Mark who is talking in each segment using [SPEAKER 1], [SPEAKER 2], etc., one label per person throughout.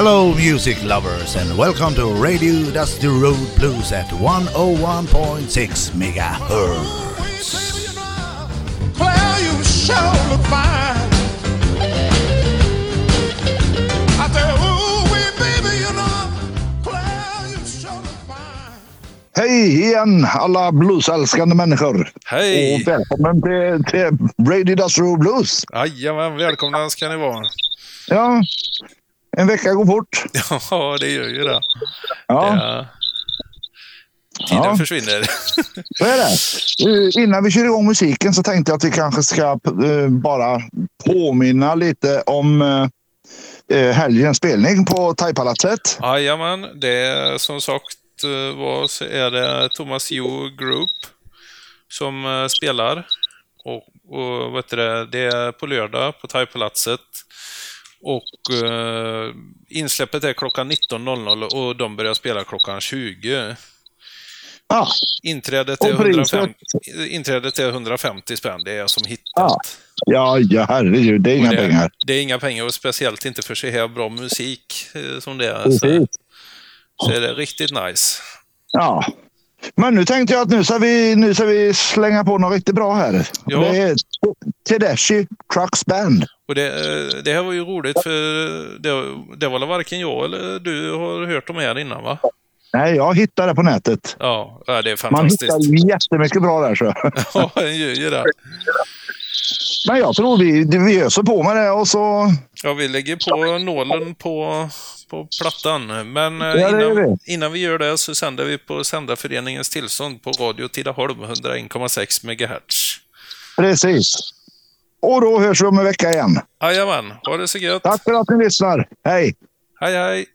[SPEAKER 1] Hello, music lovers, and welcome to Radio Dusty Road Blues at 101.6 megahertz.
[SPEAKER 2] Claire, you look fine. Fine.
[SPEAKER 3] Hej igen alla bluesälskande människor.
[SPEAKER 4] Hej!
[SPEAKER 3] Och välkommen till, till Radio Dust Road Blues.
[SPEAKER 4] Jajamän, välkomna ska ni vara.
[SPEAKER 3] Ja, en vecka går fort.
[SPEAKER 4] Ja, det gör ju det.
[SPEAKER 3] Ja.
[SPEAKER 4] Tiden
[SPEAKER 3] Ja.
[SPEAKER 4] försvinner.
[SPEAKER 3] så är det. Eh, Innan vi kör igång musiken så tänkte jag att vi kanske ska eh, bara påminna lite om eh, helgens spelning på Thaipalatset.
[SPEAKER 4] Jajamän, det är som sagt var, så är det Thomas Yo Group som spelar. Och, och vet du det, det är på lördag på Thaipalatset. Och eh, insläppet är klockan 19.00 och de börjar spela klockan 20.
[SPEAKER 3] Ja,
[SPEAKER 4] Inträdet är,
[SPEAKER 3] Och priset?
[SPEAKER 4] 150, inträdet är 150 spänn, det är som hittat.
[SPEAKER 3] Ja. ja, ja herregud, det är inga
[SPEAKER 4] det,
[SPEAKER 3] pengar.
[SPEAKER 4] Det är inga pengar och speciellt inte för så här bra musik eh, som det är. Så, så är det riktigt nice.
[SPEAKER 3] Ja. Men nu tänkte jag att nu ska vi, nu ska vi slänga på något riktigt bra här.
[SPEAKER 4] Ja.
[SPEAKER 3] Det är Tedeschi Trucks Band.
[SPEAKER 4] Och det, eh, det här var ju roligt för det, det var varken jag eller du har hört dem här innan va?
[SPEAKER 3] Nej, jag hittade det på nätet.
[SPEAKER 4] Ja, det är
[SPEAKER 3] Man
[SPEAKER 4] fantastiskt.
[SPEAKER 3] hittar jättemycket bra där. Så.
[SPEAKER 4] Ja, gör ju det.
[SPEAKER 3] Men jag tror vi, vi öser på med det och så...
[SPEAKER 4] Ja, vi lägger på nålen på, på plattan. Men eh,
[SPEAKER 3] Ja,
[SPEAKER 4] innan, innan vi gör det så sänder vi på Sändarföreningens tillstånd på Radio Tidaholm 101,6 MHz.
[SPEAKER 3] Precis. Och då hörs vi om en vecka igen.
[SPEAKER 4] Jajamän, ha det så gött.
[SPEAKER 3] Tack för att ni lyssnar. Hej!
[SPEAKER 4] Hej, hej!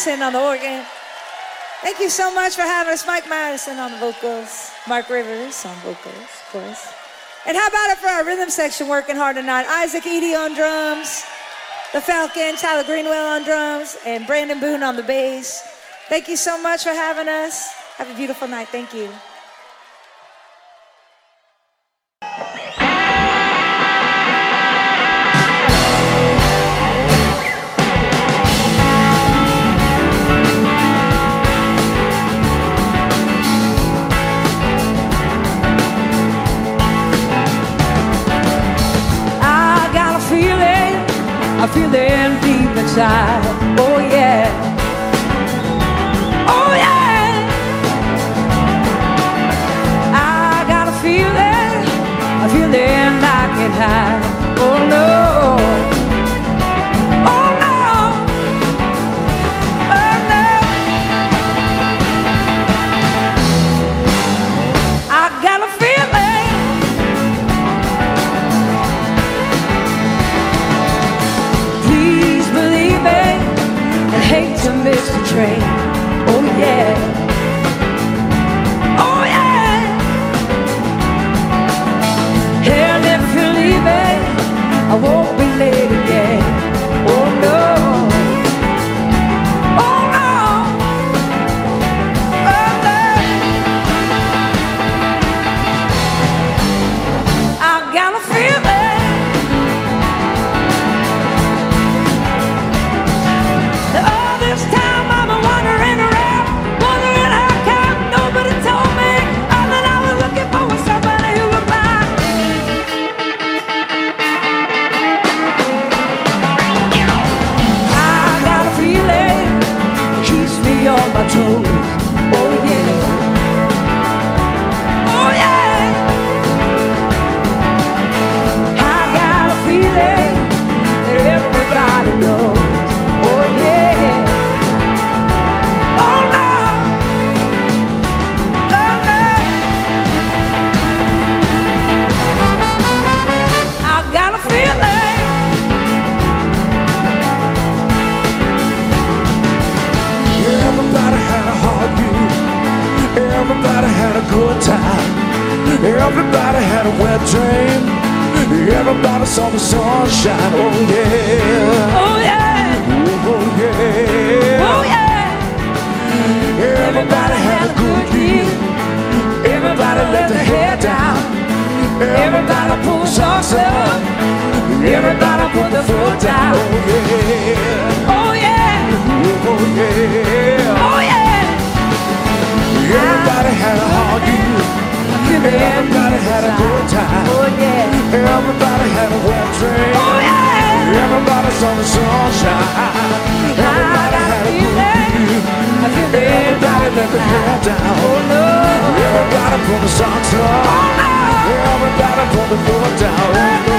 [SPEAKER 5] On the organ. Thank you so much for having us. Mike Madison on the vocals, Mark Rivers on vocals, of course. And how about it for our rhythm section working hard tonight? Isaac Eady on drums, the Falcon, Tyler Greenwell on drums, and Brandon Boone on the bass. Thank you so much for having us. Have a beautiful night. Thank you.
[SPEAKER 2] afraid Everybody put the down. Oh yeah.
[SPEAKER 5] Oh yeah,
[SPEAKER 2] Oh yeah.
[SPEAKER 5] oh.
[SPEAKER 2] Everybody had a hard year. Everybody had a good time.
[SPEAKER 5] Oh yeah,
[SPEAKER 2] Everybody had a wet dream.
[SPEAKER 5] oh yeah.
[SPEAKER 2] Everybody saw the sunshine. Everybody had a good year.
[SPEAKER 5] The
[SPEAKER 2] Everybody let their hair down.
[SPEAKER 5] Oh no,
[SPEAKER 2] Everybody put the socks on. Everybody put the foot down.